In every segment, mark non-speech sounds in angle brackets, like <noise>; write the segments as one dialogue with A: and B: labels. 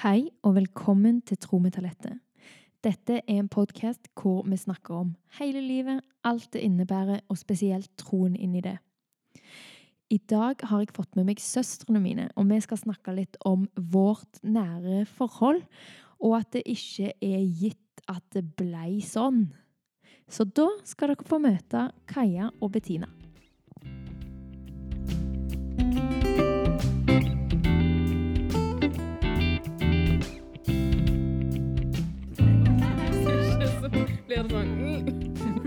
A: Hei og velkommen til Tro med talentet. Dette er en podkast hvor vi snakker om hele livet, alt det innebærer, og spesielt troen inni det. I dag har jeg fått med meg søstrene mine, og vi skal snakke litt om vårt nære forhold, og at det ikke er gitt at det blei sånn. Så da skal dere få møte Kaja og Bettina.
B: Blir det sånn mm.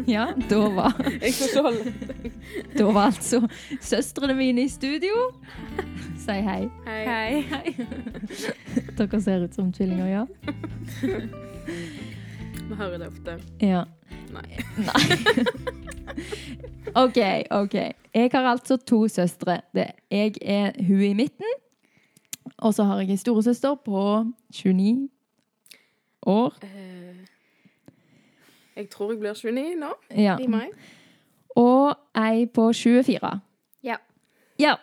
B: <laughs>
A: Ja, da var, <laughs>
B: Jeg holde
A: da var altså søstrene mine i studio. Si hei.
B: Hei.
A: Hei. Dere ser ut som tvillinger, ja? <laughs>
B: Vi hører det ofte.
A: Ja.
B: Nei.
A: Nei. OK, OK. Jeg har altså to søstre. Det, jeg er hun i midten. Og så har jeg en storesøster på 29 år.
B: Eh, jeg tror jeg blir 29 nå,
A: Ja.
B: i mai.
A: Og ei på 24.
B: Ja.
A: Ja.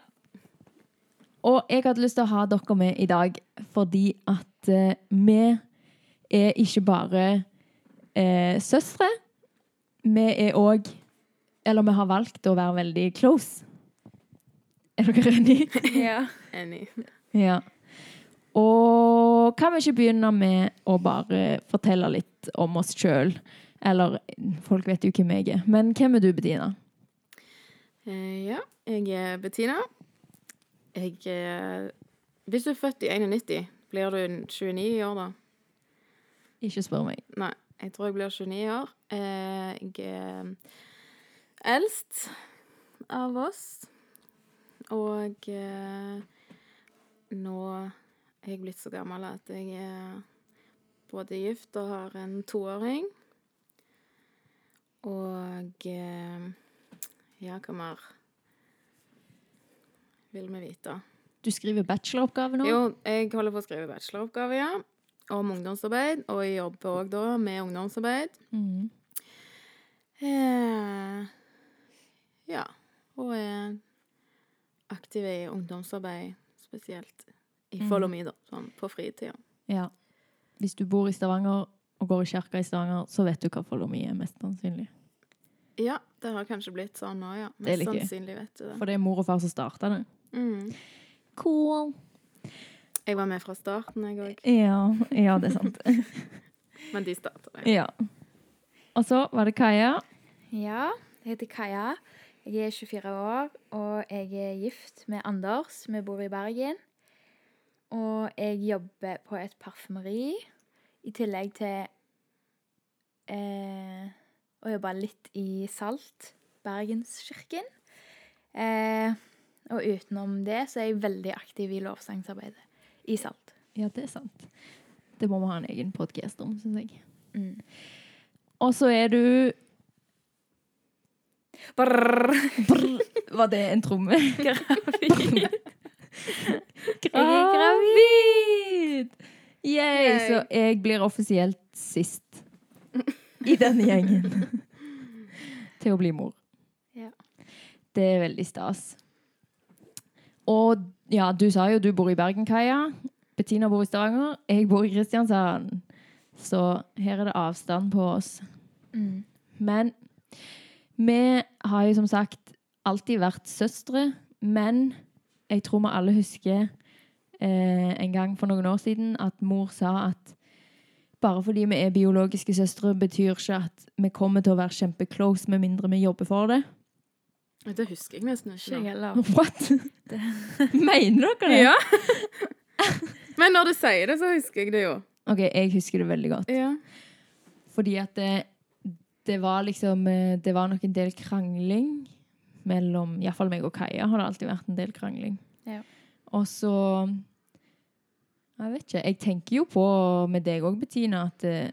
A: Og jeg hadde lyst til å ha dere med i dag fordi at eh, vi er ikke bare eh, søstre. Vi er òg Eller vi har valgt å være veldig close. Er dere enige? <laughs>
B: Ja. Enig.
A: ja. Og kan vi ikke begynne med å bare fortelle litt om oss sjøl? Eller folk vet jo hvem jeg er. Men hvem er du, Bettina?
B: Eh, ja, jeg er Bettina. Jeg er Hvis du er født i 91, blir du 29 i år, da?
A: Ikke spør meg.
B: Nei, jeg tror jeg blir 29 år. Eh, jeg er eldst av oss. Og eh, nå er jeg blitt så gammel at jeg er både gift og har en toåring. Og eh, ja, hva mer vil vi vite?
A: Du skriver bacheloroppgave nå?
B: Jo, jeg holder på å skrive bacheloroppgave, ja. Om ungdomsarbeid, og jeg jobber òg da med ungdomsarbeid.
A: Mm.
B: Eh, ja. Og er aktiv i ungdomsarbeid, spesielt i Follomy, da, sånn på fritida.
A: Ja. Hvis du bor i Stavanger og går i kirka i Stavanger, så vet du hva Follomy er, mest sannsynlig.
B: Ja, det har kanskje blitt sånn nå, ja. Mest sannsynlig vet du det.
A: For det er mor og far som starta det.
B: Mm.
A: Cool.
B: Jeg var med fra starten, jeg òg.
A: Ja, ja det er sant. <laughs>
B: Men de starta det.
A: ja. Og så var det Kaja.
C: Ja, jeg heter Kaja. Jeg er 24 år, og jeg er gift med Anders. Vi bor i Bergen. Og jeg jobber på et parfymeri, i tillegg til eh, å jobba litt i Salt, Bergenskirken. Eh, og utenom det så er jeg veldig aktiv i lovsangsarbeidet i Salt.
A: Ja, det er sant. Det må vi ha en egen podkast om, syns jeg.
C: Mm.
A: Og så er du
C: Brrr.
A: Brrr. Var det en tromme?
C: Gravid!
A: gravid! Yay,
B: Yay.
A: så jeg blir offisielt sist i denne gjengen <laughs> til å bli mor.
C: Ja.
A: Det er veldig stas. Og ja, du sa jo du bor i Bergen, Kaja. Bettina bor i Stavanger. Jeg bor i Kristiansand. Så her er det avstand på oss.
C: Mm.
A: Men vi har jo som sagt alltid vært søstre. Men jeg tror vi alle husker eh, en gang for noen år siden at mor sa at bare fordi vi er biologiske søstre, betyr ikke at vi kommer til å være kjempeclose med mindre vi jobber for det.
B: Det husker jeg nesten
C: Ikke
B: ikke.
C: jeg heller. <laughs>
A: What? <laughs> Mener dere det?
B: Ja. <laughs> Men når du sier det, så husker jeg det jo.
A: OK, jeg husker det veldig godt.
B: Ja.
A: Fordi at det, det var liksom eh, Det var nok en del krangling mellom Iallfall meg og Kaja har det alltid vært en del krangling.
C: Ja.
A: Og så Jeg vet ikke. Jeg tenker jo på med deg òg, Bettina, at det,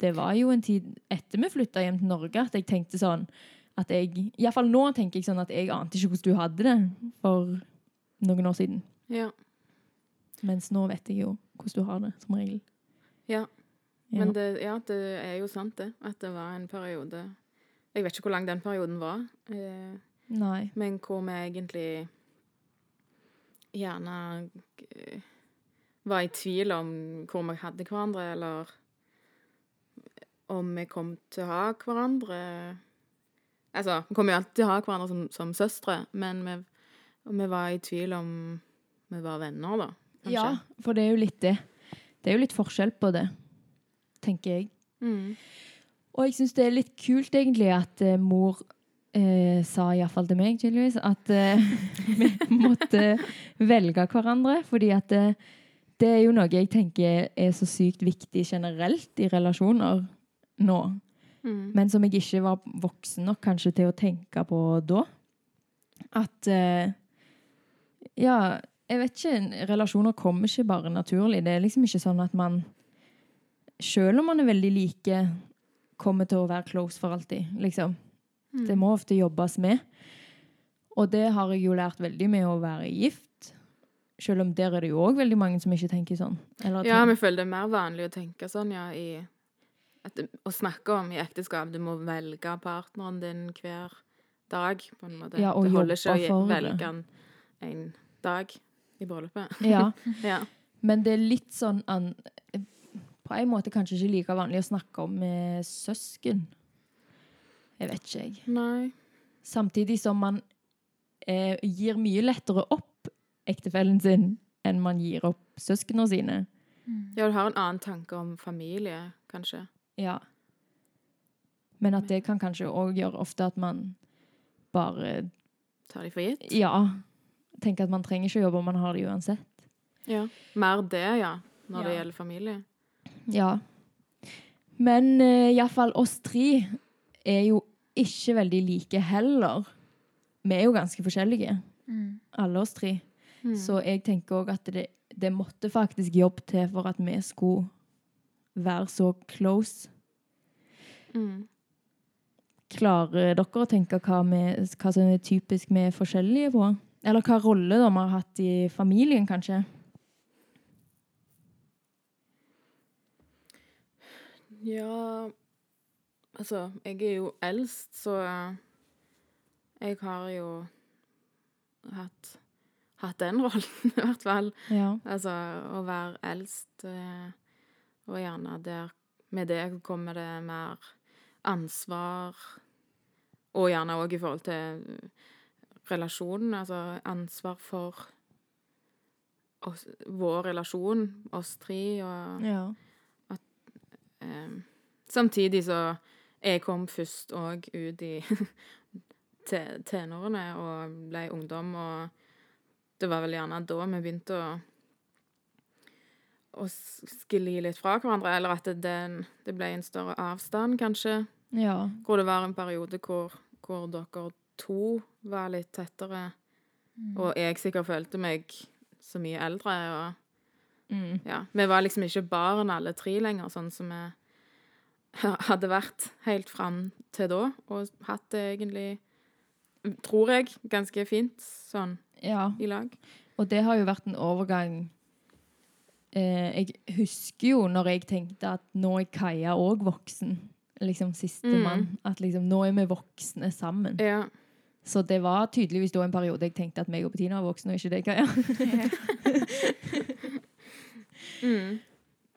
A: det var jo en tid etter vi flytta hjem til Norge, at jeg tenkte sånn at jeg Iallfall nå tenker jeg sånn at jeg ante ikke hvordan du hadde det for noen år siden.
B: ja.
A: Mens nå vet jeg jo hvordan du har det, som regel.
B: Ja.
A: Ja.
B: Men det, ja, det er jo sant, det. At det var en periode Jeg vet ikke hvor lang den perioden var. Eh,
A: Nei.
B: Men hvor vi egentlig gjerne eh, var i tvil om hvor vi hadde hverandre, eller om vi kom til å ha hverandre Altså, vi kommer jo alltid til å ha hverandre som, som søstre, men vi, vi var i tvil om vi var venner, da. Kanskje.
A: Ja, for det er jo litt det. Det er jo litt forskjell på det, tenker jeg.
B: Mm.
A: Og jeg syns det er litt kult, egentlig, at uh, mor eh, sa iallfall til meg, tydeligvis, at eh, <laughs> vi måtte velge hverandre. Fordi at det, det er jo noe jeg tenker er så sykt viktig generelt i relasjoner nå.
B: Mm.
A: Men som jeg ikke var voksen nok kanskje til å tenke på da. At eh, Ja, jeg vet ikke. Relasjoner kommer ikke bare naturlig. Det er liksom ikke sånn at man Selv om man er veldig like, kommer til å være close for alltid. Liksom.
B: Mm.
A: Det må ofte jobbes med. Og det har jeg jo lært veldig med å være gift. Selv om der er det jo òg veldig mange som ikke tenker sånn. Eller
B: Ja, vi føler det er mer vanlig å tenke sånn, ja, i det, Å snakke om i ekteskap Du må velge partneren din hver dag, på en måte.
A: Ja,
B: det holder ikke å velge en, en dag i bryllupet. <laughs>
A: ja. <laughs>
B: Ja.
A: Men det er litt sånn an, På en måte kanskje ikke like vanlig å snakke om med søsken. Jeg vet ikke, jeg.
B: Nei.
A: Samtidig som man eh, gir mye lettere opp ektefellen sin enn man gir opp søsknene sine.
B: Ja, du har en annen tanke om familie, kanskje.
A: Ja. Men at det kan kanskje òg gjøre ofte at man bare
B: Tar de for gitt?
A: Ja. Tenker at man trenger ikke å jobbe om man har det uansett.
B: Ja. Mer det, ja, når det gjelder familie.
A: Ja. Men uh, iallfall oss tre er jo ikke veldig like heller. Vi er jo ganske forskjellige,
C: Mm.
A: alle oss tre.
B: Mm.
A: Så jeg tenker òg at det, det måtte faktisk jobb til for at vi skulle være så close.
B: Mm.
A: Klarer dere å tenke hva, vi, hva som er typisk vi er forskjellige på? Eller hva rolle de vi har hatt i familien, kanskje?
B: Ja Altså, jeg er jo eldst, så jeg har jo hatt, hatt den rollen, <laughs> i hvert fall.
A: Ja.
B: Altså, å være eldst, eh, og gjerne der Med det kommer det mer ansvar, og gjerne òg i forhold til relasjonen. Altså ansvar for oss, vår relasjon, oss tre, og
A: ja.
B: eh, Samtidig så Jeg kom først òg ut i <laughs> te- tenårene og ble ungdom, og det var vel gjerne da vi begynte å å skli litt fra hverandre, eller at det, det, det ble en større avstand, kanskje.
A: ja.
B: Hvor det var en periode hvor, hvor dere to var litt tettere, og jeg sikkert følte meg så mye eldre. og
A: Mm.
B: ja, Vi var liksom ikke barn alle tre lenger, sånn som vi hadde vært helt fram til da. Og hatt det egentlig, tror jeg, ganske fint sånn
A: ja.
B: i lag.
A: Og det har jo vært en overgang eh, Jeg husker jo når jeg tenkte at nå er Kaja òg voksen. Liksom sistemann.
B: Mm.
A: At liksom nå er vi voksne sammen.
B: Ja.
A: Så det var tydeligvis da en periode jeg tenkte at meg og Bettina var voksne, og ikke deg, Kaja. <laughs>
B: Mm.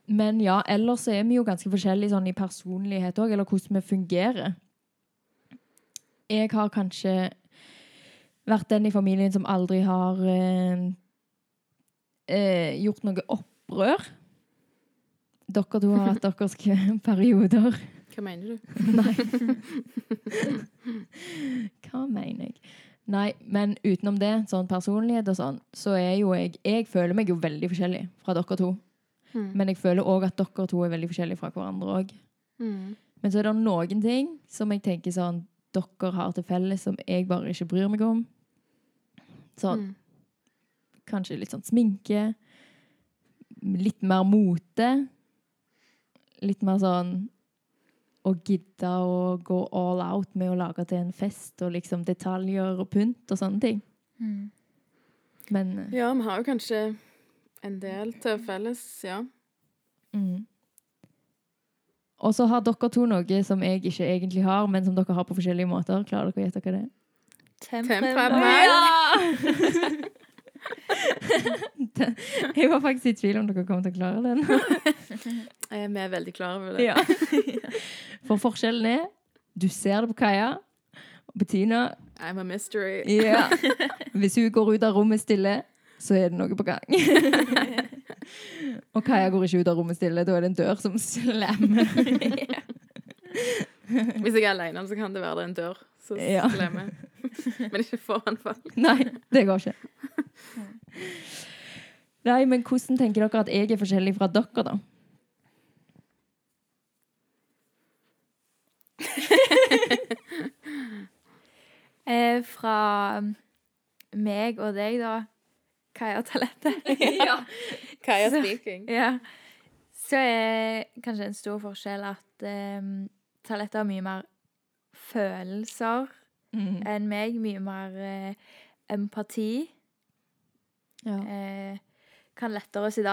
A: Men ja, ellers er vi jo ganske forskjellige sånn i personlighet òg, eller hvordan vi fungerer. Jeg har kanskje vært den i familien som aldri har eh, eh, gjort noe opprør. Dere to har hatt deres <laughs> perioder.
B: Hva mener du?
A: Nei. <laughs> Hva mener jeg? Nei, men utenom det, sånn personlighet og sånn, så er jo jeg Jeg føler meg jo veldig forskjellig fra dere to.
B: Mm.
A: Men jeg føler òg at dere to er veldig forskjellige fra hverandre òg.
B: Mm.
A: Men så er det noen ting som jeg tenker sånn dere har til felles, som jeg bare ikke bryr meg om. Sånn
B: Mm.
A: kanskje litt sånn sminke. Litt mer mote. Litt mer sånn å gidde å gå all out med å lage til en fest og liksom detaljer og pynt og sånne ting.
C: Mm.
A: Men eh,
B: Ja, vi har jo kanskje en del til felles, ja.
A: mm. Og så har dere to noe som jeg ikke egentlig har, men som dere har på forskjellige måter. Klarer dere å gjette hva det er?
B: Temperament.
A: Ja! <laughs> Jeg var faktisk i tvil om dere kom til å klare den.
B: Eh, Vi er veldig klar over det.
A: Ja. <laughs> For forskjellen er du ser det på Kaja, og Bettina
B: I'm a mystery.
A: ja. <laughs> Hvis hun går ut av rommet stille, så er det noe på gang. og Kaja går ikke ut av rommet stille, da er det en dør som slammer.
B: Hvis jeg er alene, så kan det være det er en dør som
A: Ja. <laughs>
B: Men ikke foran folk. <laughs>
A: Nei, det går ikke. Nei, men hvordan tenker dere at jeg er forskjellig fra dere, da? <laughs>
C: Eh, fra meg og deg, da. Kaja Talette.
A: ja.
B: Kaja
C: Så-
B: speaking.
C: ja. Så er kanskje en stor forskjell at um, Talette har mye mer følelser
A: Mm.
C: enn meg. Mye mer eh, empati.
A: ja.
C: Eh, kan lettere sitte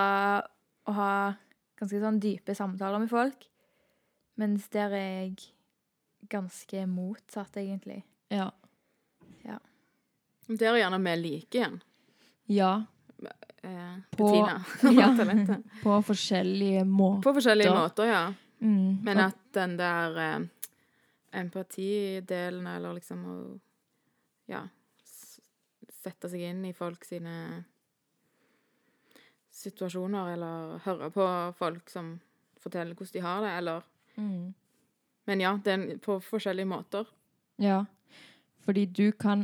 C: og ha ganske sånn dype samtaler med folk. Mens der er jeg ganske motsatt, egentlig.
A: Ja.
B: Der er gjerne vi like igjen.
A: ja.
B: Eh,
A: På- <laughs> ja. På forskjellige måter.
B: På forskjellige måter, ja.
A: Mm.
B: Men at den der eh, empatidelen, eller liksom å Ja. Sette seg inn i folk sine situasjoner, eller høre på folk som forteller hvordan de har det, eller
A: mm.
B: Men ja, det er på forskjellige måter.
A: Ja. Fordi du kan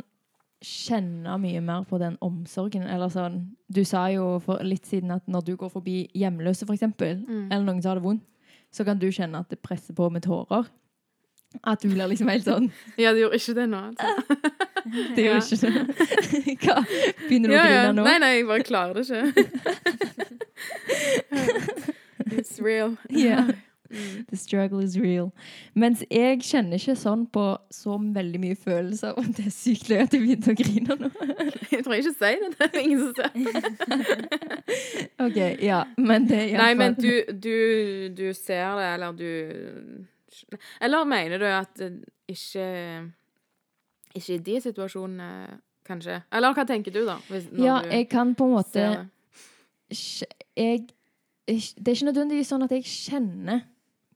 A: kjenne mye mer på den omsorgen. Eller sånn Du sa jo for litt siden at når du går forbi hjemløse, for eksempel,
B: Mm.
A: eller noen som har det vondt, så kan du kjenne at det presser på med tårer. At du blir liksom helt sånn
B: Ja, det gjorde ikke det nå. Altså. <laughs>
A: Det gjør ikke det. Hva? Begynner du
B: Ja, å
A: grine nå?
B: Nei, nei, jeg bare klarer det ikke. <laughs> It's real.
A: Ja. <laughs>
B: Mm.
A: The struggle is real. Mens jeg kjenner ikke sånn på så veldig mye følelser. Og det er sykt løye at jeg begynte å grine nå.
B: Jeg trenger ikke sier det. Det er ingen som ser.
A: OK, ja. Men det er iallfall
B: Nei, men du, du, du ser det, eller du Eller mener du at ikke Ikke i de situasjonene, kanskje? Eller hva tenker du, da?
A: Ja,
B: du
A: jeg kan på en måte
B: det?
A: jeg, Det er ikke nødvendigvis sånn at jeg kjenner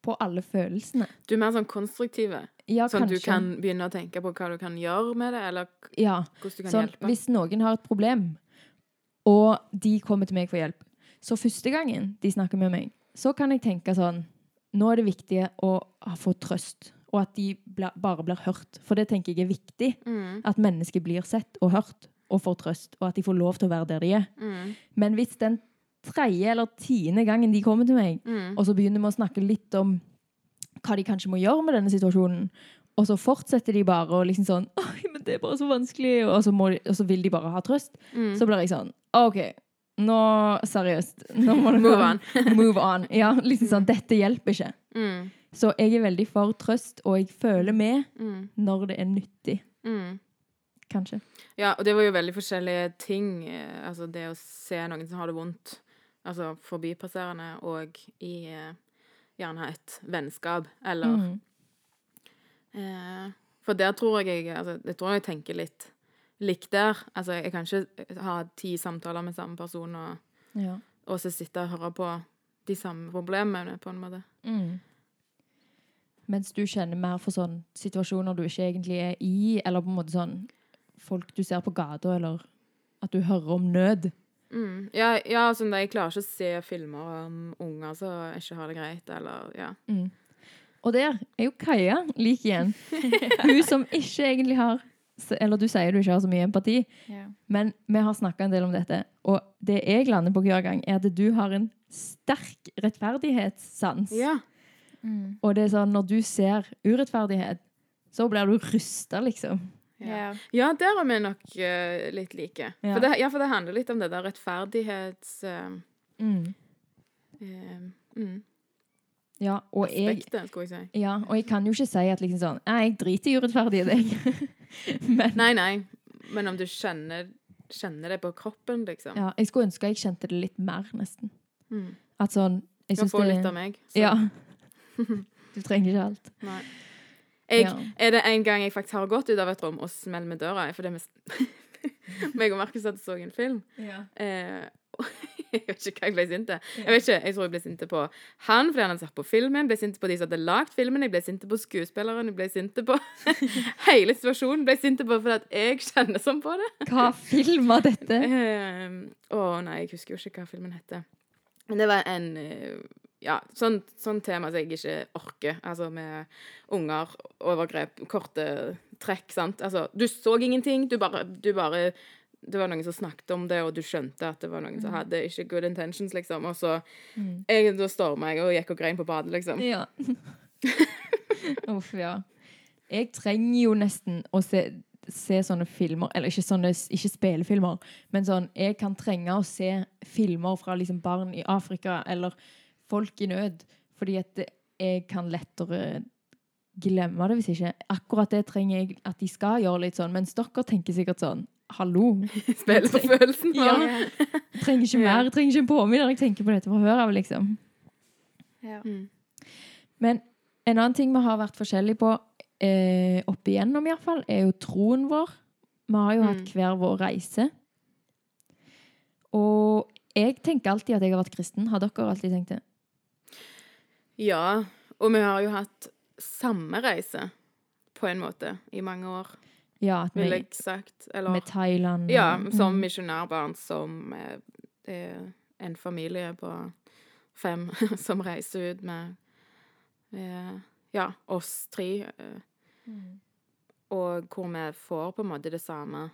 A: på alle følelsene.
B: Du er mer sånn konstruktive?
A: Ja,
B: Sånn at du kan begynne å tenke på hva du kan gjøre med det, eller
A: Ja,
B: hvordan du kan
A: sånn,
B: hjelpe?
A: hvis noen har et problem, og de kommer til meg for hjelp, så første gangen de snakker med meg, så kan jeg tenke sånn Nå er det viktig å få trøst, og at de bare blir hørt. For det tenker jeg er viktig.
B: Mm,
A: At mennesker blir sett og hørt og får trøst, og at de får lov til å være der de er.
B: mm,
A: Men hvis den tredje eller tiende gangen de kommer til meg,
B: mm.
A: og så begynner vi å snakke litt om hva de kanskje må gjøre med denne situasjonen, og så fortsetter de bare og liksom sånn Oi, men det er bare så vanskelig, og så, må de, og så vil de bare ha trøst,
B: Mm.
A: så blir jeg sånn OK, nå Seriøst. Nå må dere
B: Move on. <laughs>
A: Move on. Ja, liksom sånn Dette hjelper ikke.
B: Mm,
A: Så jeg er veldig for trøst, og jeg føler med
B: mm,
A: når det er nyttig.
B: mm.
A: Kanskje.
B: Ja, og det var jo veldig forskjellige ting. eh, Altså det å se noen som har det vondt, altså forbipasserende, og i eh, gjerne et vennskap, eller
A: Mm.
B: eh, For der tror jeg jeg altså, Jeg tror jeg tenker litt likt der. Altså, jeg kan ikke ha ti samtaler med samme person og,
A: Ja.
B: og så sitte og høre på de samme problemene, på en måte.
A: Mm. Mens du kjenner mer for sånn situasjoner du ikke egentlig er i, eller på en måte sånn folk du ser på gata, eller at du hører om nød.
B: Mm. Ja, ja sånn jeg klarer ikke å se filmer om unger som ikke har det greit, eller ja.
A: Mm. Og der er jo Kaja lik igjen. <laughs> Hun som ikke egentlig har Eller du sier du ikke har så mye empati,
C: yeah.
A: men vi har snakka en del om dette. Og det jeg lander på hver gang, er at du har en sterk rettferdighetssans.
B: Yeah.
C: Mm.
A: Og det er sånn, når du ser urettferdighet, så blir du rysta, liksom.
C: Ja.
B: Ja, der er vi nok uh, litt like.
A: Ja.
B: For det, ja, for det handler litt om det der rettferdighets... Uh,
A: Mm.
B: Uh, mm,
A: Ja, og jeg,
B: aspektet, skulle jeg si.
A: ja, og jeg kan jo ikke si at liksom sånn Nei, jeg driter i urettferdighet, jeg. <laughs> Men
B: Nei, nei. Men om du kjenner, kjenner det på kroppen, liksom.
A: ja, jeg skulle ønske jeg kjente det litt mer, nesten.
B: Mm.
A: At sånn jeg
B: Du kan få litt av meg. så-
A: Ja. <laughs> Du trenger ikke alt.
B: Nei. Jeg,
A: Ja.
B: Er det en gang jeg faktisk har gått ut av et rom og smelt med døra? For det med <laughs> meg og Markus hadde så en film.
A: Ja.
B: Eh, <laughs> jeg vet ikke hva jeg ble sint til. Jeg vet ikke, jeg tror jeg ble sint på han fordi han hadde satt på filmen. Jeg ble sint på de som hadde lagd filmen. Jeg ble sint på skuespilleren. Jeg ble sint på <laughs> hele situasjonen. Jeg ble sint på fordi at jeg kjenner sånn på det.
A: Hva film var dette? <laughs>
B: Eh, Å nei, jeg husker jo ikke hva filmen heter. Men det var en uh, Ja, sånn, sånn tema som jeg ikke orker. Altså med unger, overgrep, korte trekk, sant. Altså, du så ingenting. Du bare, du bare Det var noen som snakket om det, og du skjønte at det var noen som hadde ikke good intentions, liksom. Og så jeg, Da storma jeg og gikk og grein på badet, liksom.
A: Ja. <laughs> Uff, ja. Jeg trenger jo nesten å se, se sånne filmer, eller ikke sånne ikke spillefilmer, men sånn Jeg kan trenge å se filmer fra liksom barn i Afrika eller folk i nød, fordi at jeg kan lettere glemme det hvis ikke. Akkurat det trenger jeg at de skal gjøre litt sånn, mens dere tenker sikkert sånn Hallo, <laughs>
B: Spiller på følelsen.
A: Ja. trenger ikke mer, jeg trenger ikke en påminner, jeg tenker på dette fra før av, liksom.
C: Ja.
B: Mm.
A: Men en annen ting vi har vært forskjellige på eh, opp igjennom, iallfall, er jo troen vår. Vi har jo
B: Mm.
A: hatt hver vår reise. Og jeg tenker alltid at jeg har vært kristen. Har dere alltid tenkt det?
B: Ja, og vi har jo hatt samme reise, på en måte, i mange år,
A: Ja, vi,
B: vil jeg sagt. Eller
A: med Thailand
B: Ja, som
A: Mm.
B: misjonærbarn som eh, en familie på fem <laughs> som reiser ut med eh, ja, oss tre. eh,
A: Mm.
B: Og hvor vi får på en måte det samme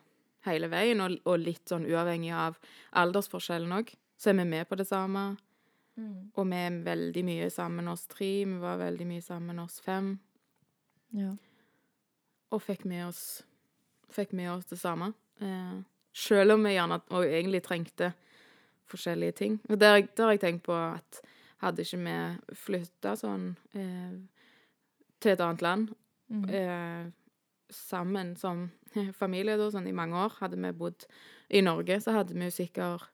B: hele veien, og, og litt sånn uavhengig av aldersforskjellen òg, så er vi med på det samme.
A: Mm.
B: Og vi er veldig mye sammen oss tre. Vi var veldig mye sammen oss fem.
A: Ja.
B: Og fikk med oss, fikk med oss det samme. Eh, selv om vi gjerne og egentlig trengte forskjellige ting. Og der, har jeg tenkt på at hadde ikke vi flytta sånn eh, til et annet land
A: Mm.
B: eh, sammen som <laughs> familie da, sånn i mange år, hadde vi bodd i Norge, så hadde vi jo sikkert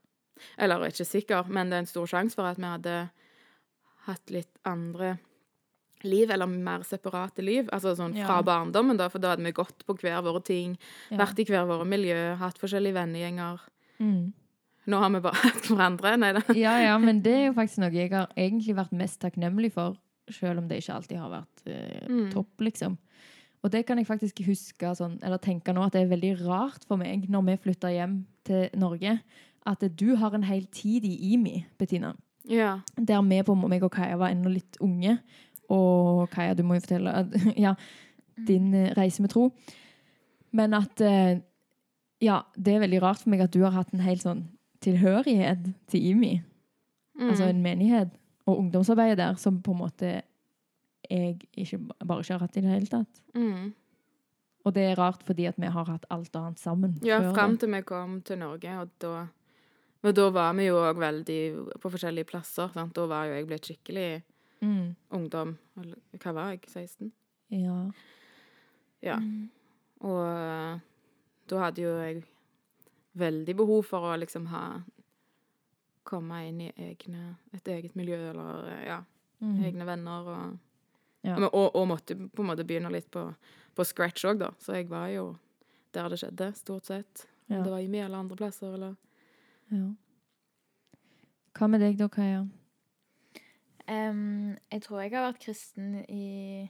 B: Eller ikke sikker, men det er en stor sjanse for at vi hadde hatt litt andre liv, eller mer separate liv. Altså sånn fra
A: Ja.
B: barndommen, da, for da hadde vi gått på hver våre ting,
A: Ja.
B: vært i hver våre miljø, hatt forskjellige vennegjenger.
A: Mm.
B: Nå har vi bare <laughs> hatt hverandre. Nei da.
A: ja, ja, men det er jo faktisk noe jeg har egentlig vært mest takknemlig for, selv om det ikke alltid har vært eh,
B: Mm.
A: topp, liksom. Og det kan jeg faktisk huske, sånn, eller tenke nå, at det er veldig rart for meg når vi flytter hjem til Norge, at du har en hel tid i IMI, Bettina.
B: Ja.
A: Der vi på meg og Kaja var ennå litt unge. Og Kaja, du må jo fortelle at, <laughs> ja, din eh, reise med tro. Men at eh, Ja, det er veldig rart for meg at du har hatt en hel sånn tilhørighet til IMI.
B: Mm.
A: Altså en menighet og ungdomsarbeidet der som på en måte jeg ikke, bare ikke har hatt i det hele tatt.
B: mm.
A: Og det er rart fordi at vi har hatt alt annet sammen
B: Ja, fram til vi kom til Norge, og da og da var vi jo òg veldig på forskjellige plasser. Sant? Da var jo jeg blitt skikkelig
A: Mm.
B: ungdom. Hva var jeg? 16?
A: Ja.
B: Ja.
C: Mm.
B: Og eh, da hadde jo jeg veldig behov for å liksom ha Komme inn i egne, et eget miljø, eller eh, ja,
A: Mm.
B: egne venner og
A: Ja.
B: Og, og måtte på en måte begynne litt på, på scratch òg, da. Så jeg var jo der det skjedde, stort sett. Om
A: Ja.
B: det var i mye eller andre plasser, eller
A: ja. Hva med deg da, Kaja?
C: Em, jeg tror jeg har vært kristen i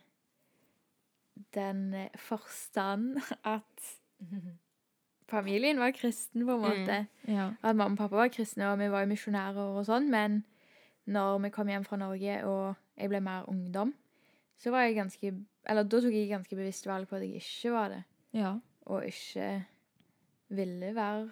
C: den forstand at familien var kristen, på en
B: Mm.
C: måte.
A: Ja.
C: At mamma og pappa var kristne, og vi var jo misjonærer og sånn, men når vi kom hjem fra Norge og jeg ble mer ungdom, så var jeg ganske Eller da tok jeg ganske bevisst valg på at jeg ikke var det,
A: ja.
C: og ikke ville være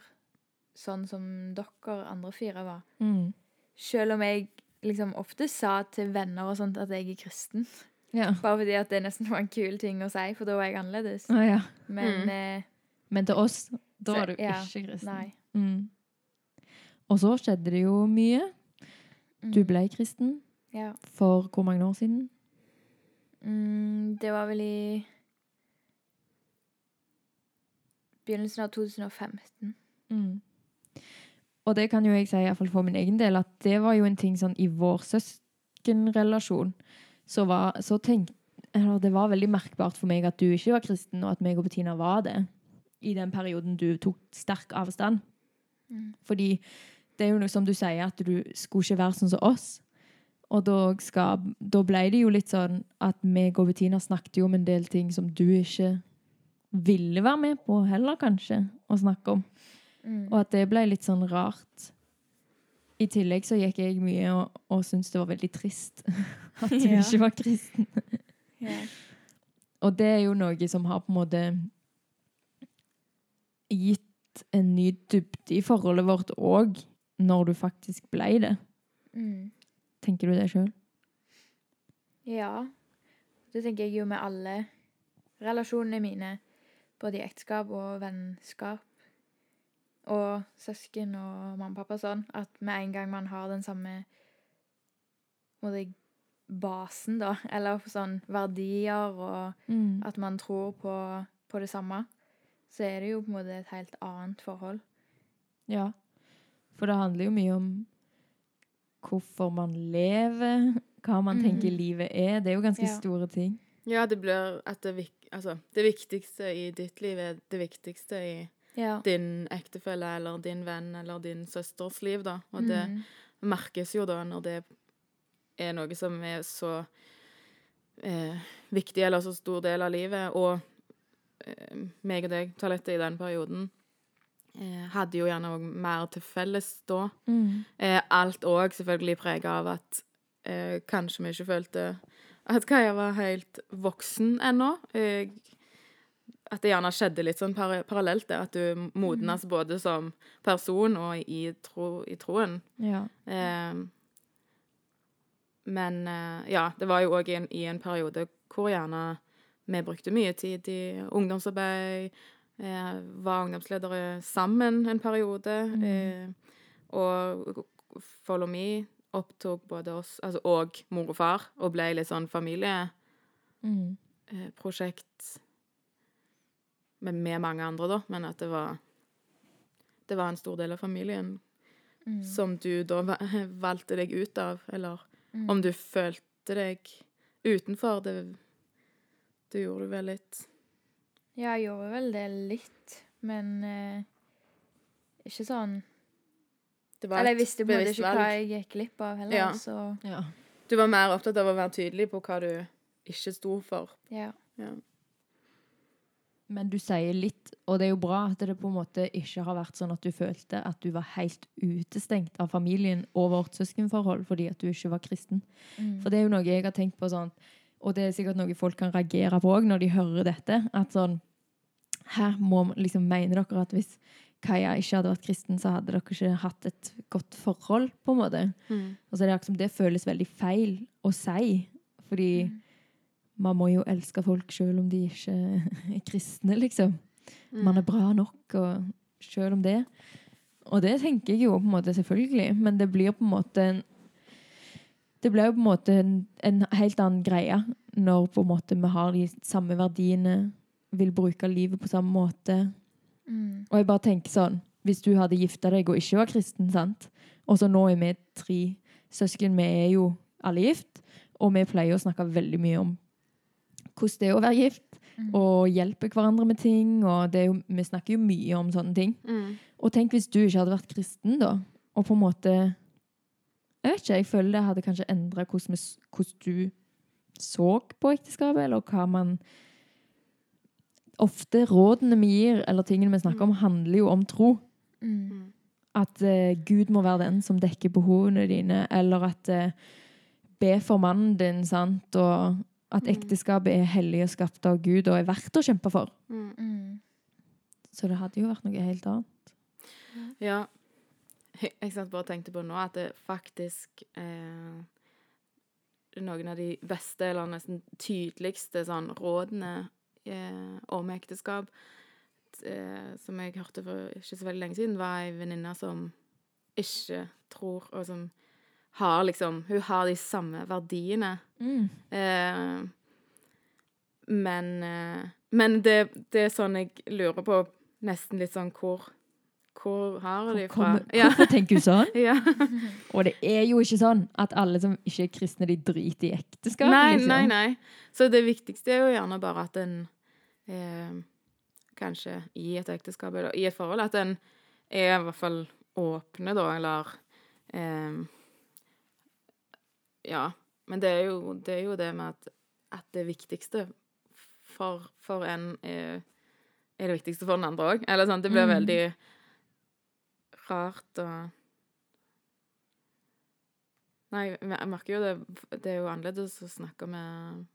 C: sånn som dere andre fire var.
A: Mm.
C: Selv om jeg liksom ofte sa til venner og sånt at jeg er kristen.
A: ja.
C: Bare fordi at det nesten var en kul ting å si, for da var jeg annerledes.
A: Å, ja.
C: Men
B: Mm.
C: eh,
A: Men til oss, da var du
C: ja,
A: ikke kristen. Mm. Og så skjedde det jo mye. Du
C: Mm.
A: ble kristen
C: Ja.
A: for hvor mange år siden?
C: Mm, det var vel i begynnelsen av 2015.
A: Mm. Og det kan jo jeg si, i hvert fall for min egen del, at det var jo en ting sånn i vår søskenrelasjon. Så, var, så tenk, det var veldig merkbart for meg at du ikke var kristen, og at meg og Bettina var det i den perioden du tok sterk avstand.
C: Mm.
A: Fordi det er jo noe som du sier, at du skulle ikke være sånn som oss. Og da, skal, da ble det jo litt sånn at meg og Bettina snakket jo om en del ting som du ikke ville være med på heller, kanskje, å snakke om.
C: Mm.
A: Og at det ble litt sånn rart. I tillegg så gikk jeg mye og, og syntes det var veldig trist <laughs> at du
C: Ja.
A: ikke var kristen.
C: Ja.
A: Og det er jo noe som har på en måte gitt en ny dybde i forholdet vårt òg, når du faktisk ble det.
C: Mm.
A: Tenker du det sjøl?
C: Ja. Det tenker jeg jo med alle relasjonene mine. Både i ekteskap og vennskap. Og søsken og mamma og pappa sånn. At med en gang man har den samme måte, basen, da, eller sånn verdier, og
A: Mm.
C: at man tror på, på det samme, så er det jo på en måte et helt annet forhold.
A: Ja. For det handler jo mye om hvorfor man lever, hva man
C: Mm.
A: tenker livet er. Det er jo ganske
C: Ja.
A: store ting.
B: Ja, det blir at det, altså, det viktigste i ditt liv er det viktigste i
C: Ja.
B: din ektefelle eller din venn eller din søsters liv, da. Og det
C: Mm.
B: merkes jo da når det er noe som er så eh, viktig eller så stor del av livet. Og eh, meg og deg, toalettet i den perioden eh, hadde jo gjerne òg mer til felles da.
A: Mm.
B: Eh, alt òg selvfølgelig prega av at eh, kanskje vi ikke følte at Kaja var helt voksen ennå. Eh, at det gjerne skjedde litt sånn par parallelt, det. At du modnes både som person og i, tro, i troen.
A: Ja.
B: Eh, men eh, ja, det var jo òg i, en- i en periode hvor gjerne vi brukte mye tid i ungdomsarbeid. Eh, var ungdomsledere sammen en periode.
A: Mm.
B: Eh, og Follow Me opptok både oss altså, og mor og far, og ble litt sånn familieprosjekt
A: Mm.
B: Med, med mange andre, da. Men at det var Det var en stor del av familien
C: Mm.
B: som du da <laughs> valgte deg ut av, eller
C: Mm.
B: om du følte deg utenfor. Det, det gjorde du vel litt.
C: Ja, jeg gjorde vel det litt, men eh, ikke sånn
B: Det var
C: Eller jeg visste på en måte
B: bevisst
C: ikke hva jeg gikk glipp av heller,
B: Ja.
C: så
A: ja.
B: Du var mer opptatt av å være tydelig på hva du ikke sto for.
C: ja.
B: Ja.
A: Men du sier litt, og det er jo bra at det på en måte ikke har vært sånn at du følte at du var helt utestengt av familien og vårt søskenforhold fordi at du ikke var kristen.
C: Mm.
A: For det er jo noe jeg har tenkt på sånn, og det er sikkert noe folk kan reagere på også når de hører dette, at sånn, her må liksom, mener dere at hvis Kaja ikke hadde vært kristen, så hadde dere ikke hatt et godt forhold, på en måte.
B: Mm.
A: Og så er det akkurat som det føles veldig feil å si, fordi
C: Mm.
A: Man må jo elske folk selv om de ikke er kristne, liksom.
B: Mm.
A: Man er bra nok, og selv om det. Og det tenker jeg jo på en måte selvfølgelig, men det blir på en måte en Det blir jo på en måte en, en helt annen greie når på en måte vi har de samme verdiene, vil bruke livet på samme måte.
C: Mm.
A: Og jeg bare tenker sånn Hvis du hadde gifta deg og ikke var kristen, sant? og så nå er vi tre søsken, vi er jo alle gift, og vi pleier å snakke veldig mye om hvordan det er å være gift,
C: Mm.
A: og hjelpe hverandre med ting. og det er jo, Vi snakker jo mye om sånne ting.
B: Mm.
A: Og tenk hvis du ikke hadde vært kristen, da, og på en måte Jeg vet ikke, jeg føler det hadde kanskje endra hvordan, hvordan du så på ekteskapet, eller hva man Ofte rådene vi gir, eller tingene vi snakker om, handler jo om tro.
C: Mm.
B: Mm.
A: At uh, Gud må være den som dekker behovene dine, eller at uh, be for mannen din, sant, og at
B: Mm.
A: ekteskapet er hellig og skapt av Gud og er verdt å kjempe for.
B: Mm.
C: Mm.
A: Så det hadde jo vært noe helt annet.
B: Ja. Jeg, jeg satt bare og tenkte på nå at det faktisk eh, Noen av de beste, eller nesten tydeligste sånn rådene eh, om ekteskap eh, som jeg hørte for ikke så veldig lenge siden, var ei venninne som ikke tror, og som har liksom Hun har de samme verdiene. Eh, men eh, men det, det er sånn jeg lurer på nesten litt sånn hvor Hvor har de fra?
A: Kommer,
B: Ja.
A: Hvorfor tenker du sånn? <laughs>
B: ja. <laughs>
A: Og det er jo ikke sånn at alle som ikke er kristne, de driter i ekteskap.
B: Nei,
A: liksom.
B: nei, nei. Så det viktigste er jo gjerne bare at en eh, kanskje i et ekteskap eller i et forhold, at en er i hvert fall åpne, da, eller eh, Ja. Men det er jo det, er jo det med at, at det viktigste for, for en er, er det viktigste for den andre òg. Eller sånn, det blir
A: Mm.
B: veldig rart og Nei, jeg merker jo det Det er jo annerledes å snakke med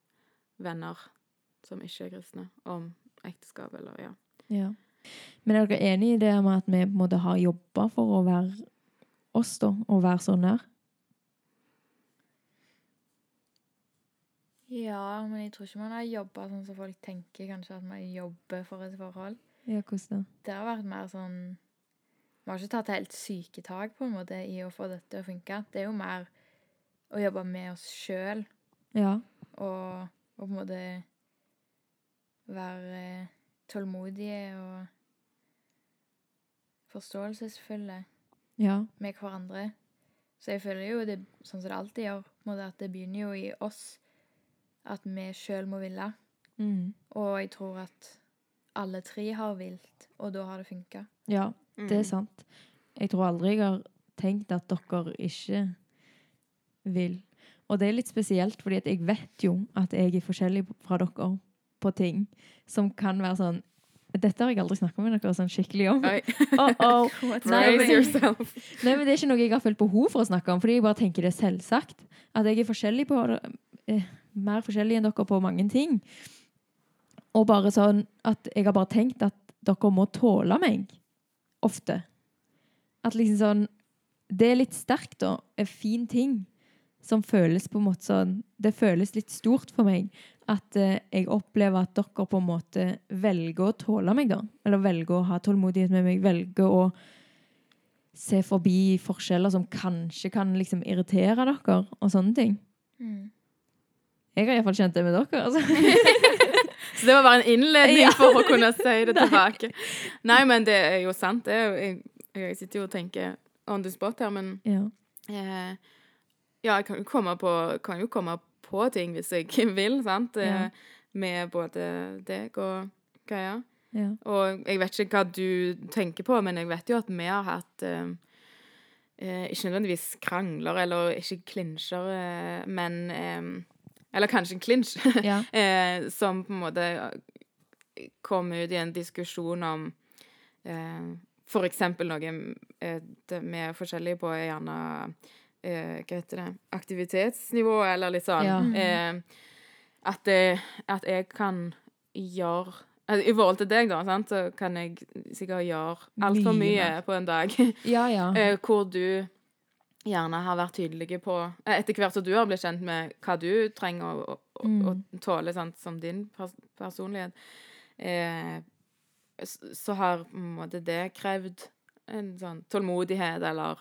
B: venner som ikke er kristne, om ekteskap eller ja.
A: Ja. Men er dere enig i det med at vi på en måte har jobba for å være oss, da? Og være så nær?
C: Ja, men jeg tror ikke man har jobba sånn som folk tenker kanskje at man jobber for et forhold.
A: Ja, hvordan da?
C: Det har vært mer sånn Vi har ikke tatt helt syke tak på en måte i å få dette til å funke. Det er jo mer å jobbe med oss sjøl
A: Ja.
C: og, og på en måte være tålmodige og forståelsesfulle
A: Ja.
C: med hverandre. Så jeg føler jo det sånn som det alltid gjør, på en måte at det begynner jo i oss. At vi sjøl må ville.
A: Mm.
C: Og jeg tror at alle tre har vilt, og da har det funka.
A: Ja, det er sant. Jeg tror aldri jeg har tenkt at dere ikke vil. Og det er litt spesielt, fordi jeg vet jo at jeg er forskjellig fra dere på ting som kan være sånn Dette har jeg aldri snakka med dere sånn skikkelig om. <laughs> Oh, oh. <laughs> Nei, men- Nei, men Det er ikke noe jeg har følt behov for å snakke om, fordi jeg bare tenker det er selvsagt. At jeg er forskjellig på eh, Mer forskjellig enn dere på mange ting. Og bare sånn at jeg har bare tenkt at dere må tåle meg. Ofte. At liksom sånn Det er litt sterkt, da. En fin ting som føles på en måte sånn Det føles litt stort for meg at eh, jeg opplever at dere på en måte velger å tåle meg, da. Eller velger å ha tålmodighet med meg. Velger å se forbi forskjeller som kanskje kan liksom irritere dere, og sånne ting.
C: Mm.
A: Jeg har iallfall kjent det med dere. Altså. <laughs>
B: Så det var bare en innledning <laughs>
A: Ja.
B: for å kunne si det <laughs> tilbake. Nei, men det er jo sant. Det er jo, jeg, jeg sitter jo og tenker on the spot her, men
A: Ja.
B: eh, Ja, jeg kan jo komme på, kan jo komme på ting hvis jeg vil, sant? Eh,
A: Ja.
B: Med både deg og Kaja.
A: Ja.
B: Og jeg vet ikke hva du tenker på, men jeg vet jo at vi har hatt eh, eh, Ikke nødvendigvis krangler eller ikke klinsjer, eh, men eh, Eller kanskje en klinsj. <laughs>
A: Ja.
B: eh, som på en måte kom ut i en diskusjon om eh, for eksempel noe eh, vi er forskjellige på, er gjerne eh, Hva heter det Aktivitetsnivå, eller litt sånn.
A: Ja.
B: Eh, at, det, at jeg kan gjøre altså, I forhold til deg, da, sant, så kan jeg sikkert gjøre altfor
A: Mye
B: mye på en dag.
A: ja, ja. <laughs>
B: Eh, hvor du gjerne har vært tydelige på eh, Etter hvert som du har blitt kjent med hva du trenger å, å, å,
A: Mm.
B: å tåle sant, som din pers personlighet, eh, så har på en måte det krevd en sånn tålmodighet, eller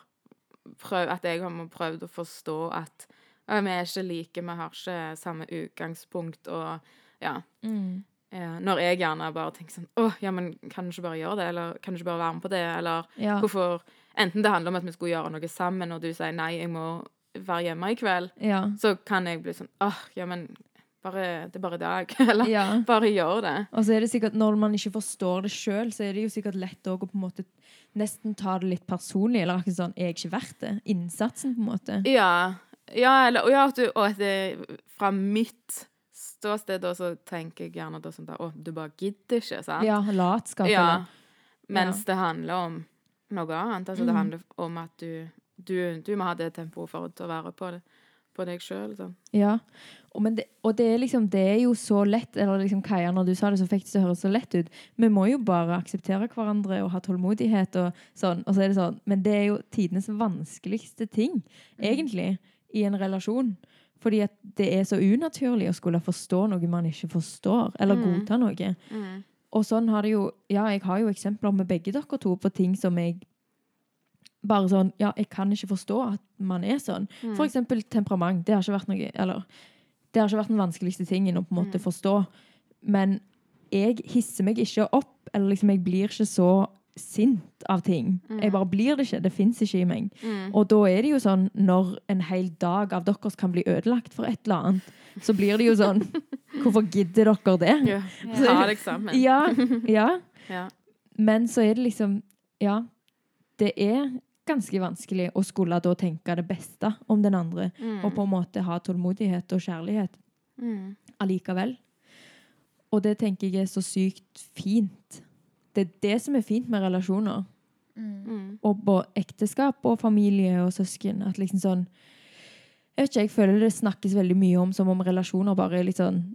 B: prøv, at jeg har prøvd å forstå at ja, vi er ikke like, vi har ikke samme utgangspunkt, og ja.
A: Mm.
B: Eh, når jeg gjerne bare tenker sånn Å, ja, men kan du ikke bare gjøre det? Eller kan du ikke bare være med på det? Eller
A: ja.
B: Hvorfor Enten det handler om at vi skulle gjøre noe sammen, og du sier nei, jeg må være hjemme i kveld,
A: ja.
B: så kan jeg bli sånn åh, ja, men bare, det er bare i dag. <laughs> Eller
A: ja.
B: bare gjør det.
A: Og så er det sikkert, når man ikke forstår det sjøl, så er det jo sikkert lett å på en måte nesten ta det litt personlig. Eller akkurat sånn Er jeg ikke verdt det? Innsatsen, på en måte.
B: Ja. Ja, eller og ja, at du, og at det, fra mitt ståsted da, så tenker jeg gjerne da sånn da, å, du bare gidder ikke, sant?
A: Ja, latskap.
B: Ja. Mens det handler om noe annet. Altså det
A: Mm.
B: handler om at du, du, du må ha det tempoet for å være på, det, på deg sjøl. Sånn.
A: Ja. Og, men det, og det er liksom Det er jo så lett Eller liksom Kaja, når du sa det, så fikk det til å høres så lett ut. Vi må jo bare akseptere hverandre og ha tålmodighet og sånn. Og så er det sånn Men det er jo tidenes vanskeligste ting, egentlig, i en relasjon. Fordi at det er så unaturlig å skulle forstå noe man ikke forstår, eller
B: Mm.
A: godta noe. Og sånn har det jo Ja, jeg har jo eksempler med begge dere to på ting som jeg bare sånn Ja, jeg kan ikke forstå at man er sånn.
B: Mm.
A: For eksempel temperament. Det har ikke vært noe Eller det har ikke vært den vanskeligste tingen å på en måte
B: Mm.
A: forstå. Men jeg hisser meg ikke opp, eller liksom jeg blir ikke så sint av ting.
B: Mm.
A: Jeg bare blir det ikke. Det fins ikke i meg. Og da er det jo sånn, når en hel dag av deres kan bli ødelagt for et eller annet, så blir det jo sånn <laughs> Hvorfor gidder dere det?
B: Ja. <laughs>
C: Ja.
B: Sammen.
A: Ja, ja. <laughs>
B: Ja.
A: Men så er det liksom Ja, det er ganske vanskelig å skulle da tenke det beste om den andre,
B: Mm.
A: og på en måte ha tålmodighet og kjærlighet
B: Mm.
A: allikevel. Og det tenker jeg er så sykt fint. Det er det som er fint med relasjoner.
C: Mm.
B: Mm.
A: Og både ekteskap og familie og søsken. At liksom sånn Jeg vet ikke, jeg føler det snakkes veldig mye om som om relasjoner bare er litt sånn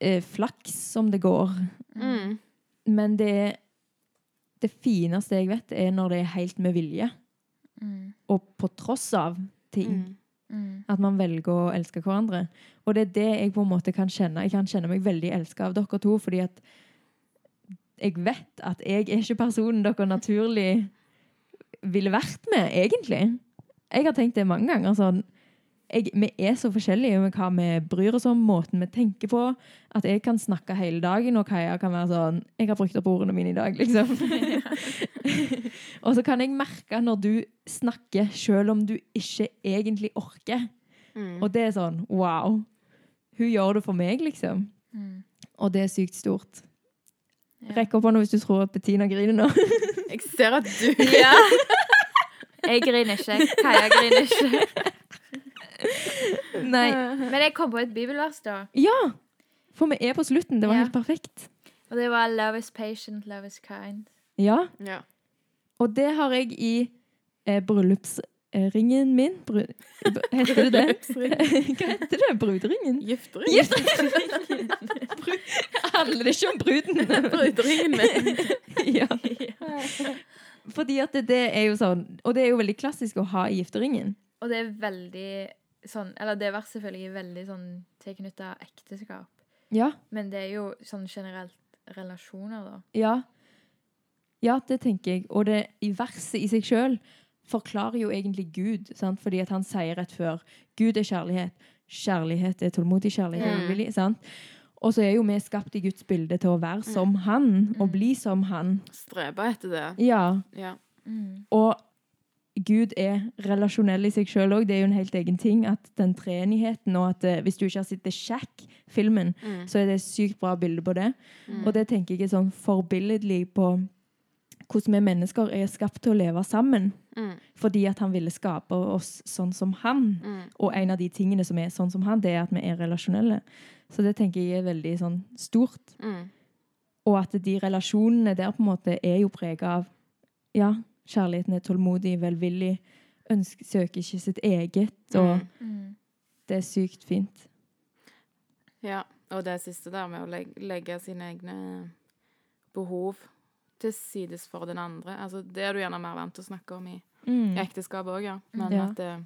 A: eh, flaks som det går.
B: Mm.
A: Men det Det fineste jeg vet, er når det er helt med vilje.
C: Mm.
A: Og på tross av ting.
B: Mm.
C: Mm.
A: At man velger å elske hverandre. Og det er det jeg på en måte kan kjenne. Jeg kan kjenne meg veldig elska av dere to, fordi at jeg vet at jeg er ikke personen dere naturlig ville vært med, egentlig. Jeg har tenkt det mange ganger. sånn jeg, Vi er så forskjellige med hva vi bryr oss om, måten vi tenker på. At jeg kan snakke hele dagen, og Kaja kan være sånn 'Jeg har brukt opp ordene mine i dag', liksom. <laughs> og så kan jeg merke når du snakker, selv om du ikke egentlig orker.
B: Mm.
A: Og det er sånn wow. Hun gjør det for meg, liksom.
C: Mm.
A: Og det er sykt stort.
C: Ja.
A: Rekk opp hånda hvis du tror at Bettina griner nå.
B: Jeg ser at du <laughs>
C: Ja. <laughs> Jeg griner ikke. Kaja griner ikke.
A: Nei. <laughs>
C: Men jeg kom på et bibelvers, da.
A: Ja! For vi er på slutten. Det var
C: Ja.
A: helt perfekt.
C: Og det var 'Love is patient, love is kind'.
A: Ja.
B: Ja.
A: Og det har jeg i eh, bryllupsringen min. Bru, heter det det? Hva heter det? <laughs> Bruderingen?
B: Gifteringen.
A: Gifteringen! Bru- Handler det ikke om bruden?
B: Bruderingen min. <laughs>
A: ja. Fordi at det, det er jo sånn Og det er jo veldig klassisk å ha i gifteringen.
C: Og det er veldig sånn Eller det var selvfølgelig veldig sånn tilknytta ekteskap.
A: Ja.
C: Men det er jo sånn generelt relasjoner, da.
A: Ja. Ja, det tenker jeg. Og det i verset i seg sjøl forklarer jo egentlig Gud, sant? fordi at han sier rett før Gud er kjærlighet. Kjærlighet er tålmodig kjærlighet.
B: Mm.
A: er sant? Og så er jo vi skapt i Guds bilde til å være som han, og bli som han.
B: Strebe etter det.
A: Ja.
B: Ja.
C: Mm.
A: Og Gud er relasjonell i seg sjøl òg. Det er jo en helt egen ting. At den treenigheten og at eh, Hvis du ikke har sett The Shack-filmen,
B: Mm.
A: så er det et sykt bra bilde på det.
B: Mm.
A: Og det tenker jeg er sånn forbilledlig på hvordan vi mennesker er skapt til å leve sammen.
B: Mm.
A: Fordi at han ville skape oss sånn som han.
B: Mm.
A: Og en av de tingene som er sånn som han, det er at vi er relasjonelle. Så det tenker jeg er veldig sånn stort.
B: Mm.
A: Og at de relasjonene der på en måte er jo prega av ja, kjærligheten er tålmodig, velvillig, ønsker, søker ikke sitt eget, og
B: Mm.
C: Mm.
A: det er sykt fint.
B: Ja, og det siste der med å legge, legge sine egne behov til sides for den andre. Altså, det er du gjerne mer vant til å snakke om i,
A: Mm.
B: i ekteskap òg, ja. Men
A: Ja.
B: at det,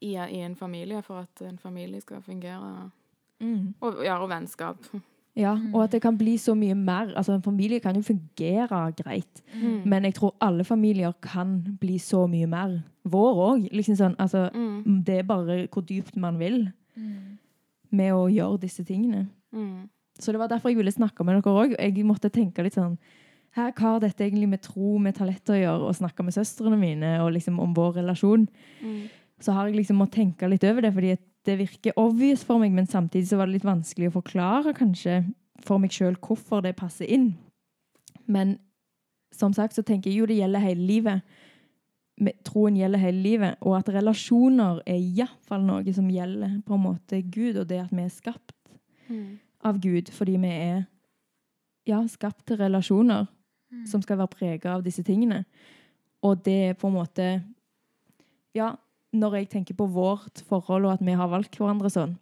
B: i, i en familie, for at en familie skal fungere
A: Mm.
B: Og, ja, og vennskap.
A: Ja,
C: Mm.
A: og at det kan bli så mye mer. Altså En familie kan jo fungere greit,
B: Mm.
A: men jeg tror alle familier kan bli så mye mer. Vår òg. Liksom sånn, altså,
B: Mm.
A: det er bare hvor dypt man vil
C: Mm.
A: med å gjøre disse tingene.
B: Mm.
A: Så det var derfor jeg ville snakke med dere òg. Jeg måtte tenke litt sånn her, Hva har dette egentlig med tro, med talent å gjøre, og snakke med søstrene mine og liksom om vår relasjon?
B: Mm.
A: Så har jeg liksom måttet tenke litt over det, fordi at det virker obvious for meg, men samtidig så var det litt vanskelig å forklare kanskje for meg sjøl hvorfor det passer inn. Men som sagt så tenker jeg jo det gjelder hele livet. Troen gjelder hele livet, og at relasjoner er iallfall noe som gjelder på en måte Gud, og det at vi er skapt
B: Mm.
A: av Gud fordi vi er ja, skapt til relasjoner
C: Mm.
A: som skal være prega av disse tingene. Og det er på en måte Ja, når jeg tenker på vårt forhold og at vi har valgt hverandre sånn,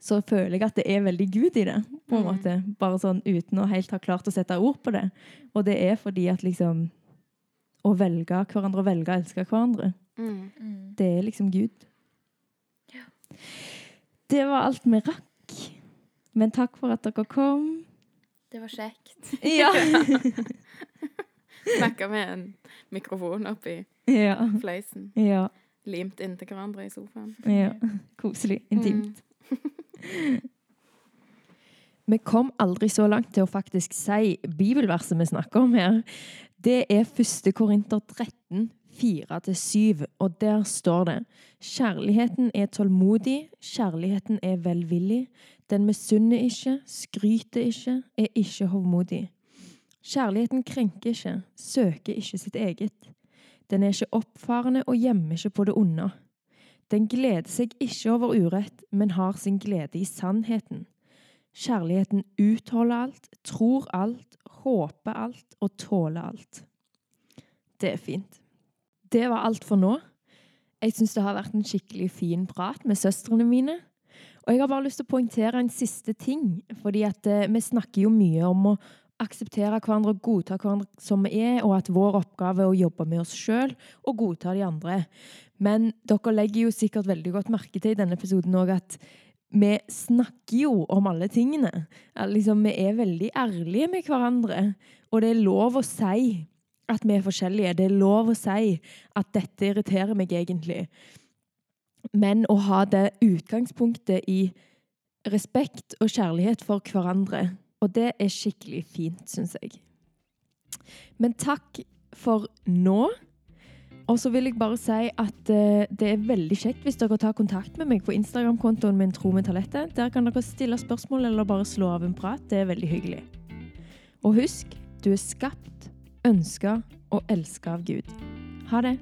A: så føler jeg at det er veldig Gud i det, på en
B: Mm.
A: måte. Bare sånn uten å helt ha klart å sette ord på det. Og det er fordi at liksom Å velge hverandre og velge å elske hverandre,
B: Mm.
C: Mm.
A: det er liksom Gud.
C: Ja.
A: Det var alt vi rakk. Men takk for at dere kom.
C: Det var kjekt.
A: Ja. <laughs>
B: Snakka med en mikrofon oppi
A: ja.
B: fleisen.
A: Ja.
B: Limt inntil hverandre i sofaen.
A: ja. <laughs> Koselig. Intimt.
B: Mm. <laughs>
A: Vi kom aldri så langt til å faktisk si bibelverset vi snakker om her. Det er 1. Korinter 13, 4-7, og der står det Kjærligheten er tålmodig, kjærligheten er velvillig. Den misunner ikke, skryter ikke, er ikke hovmodig. Kjærligheten krenker ikke, søker ikke sitt eget. Den er ikke oppfarende og gjemmer ikke på det onde. Den gleder seg ikke over urett, men har sin glede i sannheten. Kjærligheten utholder alt, tror alt, håper alt og tåler alt. Det er fint. Det var alt for nå. Jeg syns det har vært en skikkelig fin prat med søstrene mine. Og jeg har bare lyst til å poengtere en siste ting. fordi at eh, vi snakker jo mye om å akseptere hverandre og godta hverandre som vi er, og at vår oppgave er å jobbe med oss sjøl og godta de andre. Men dere legger jo sikkert veldig godt merke til i denne episoden òg at vi snakker jo om alle tingene. Liksom, vi er veldig ærlige med hverandre, og det er lov å si at vi er forskjellige. Det er lov å si at dette irriterer meg egentlig. Men å ha det utgangspunktet i respekt og kjærlighet for hverandre. Og det er skikkelig fint, syns jeg. Men takk for nå. Og så vil jeg bare si at uh, det er veldig kjekt hvis dere tar kontakt med meg på Instagram-kontoen min Tro med talettet. Der kan dere stille spørsmål eller bare slå av en prat. Det er veldig hyggelig. Og husk, du er skapt, ønska og elska av Gud. Ha det.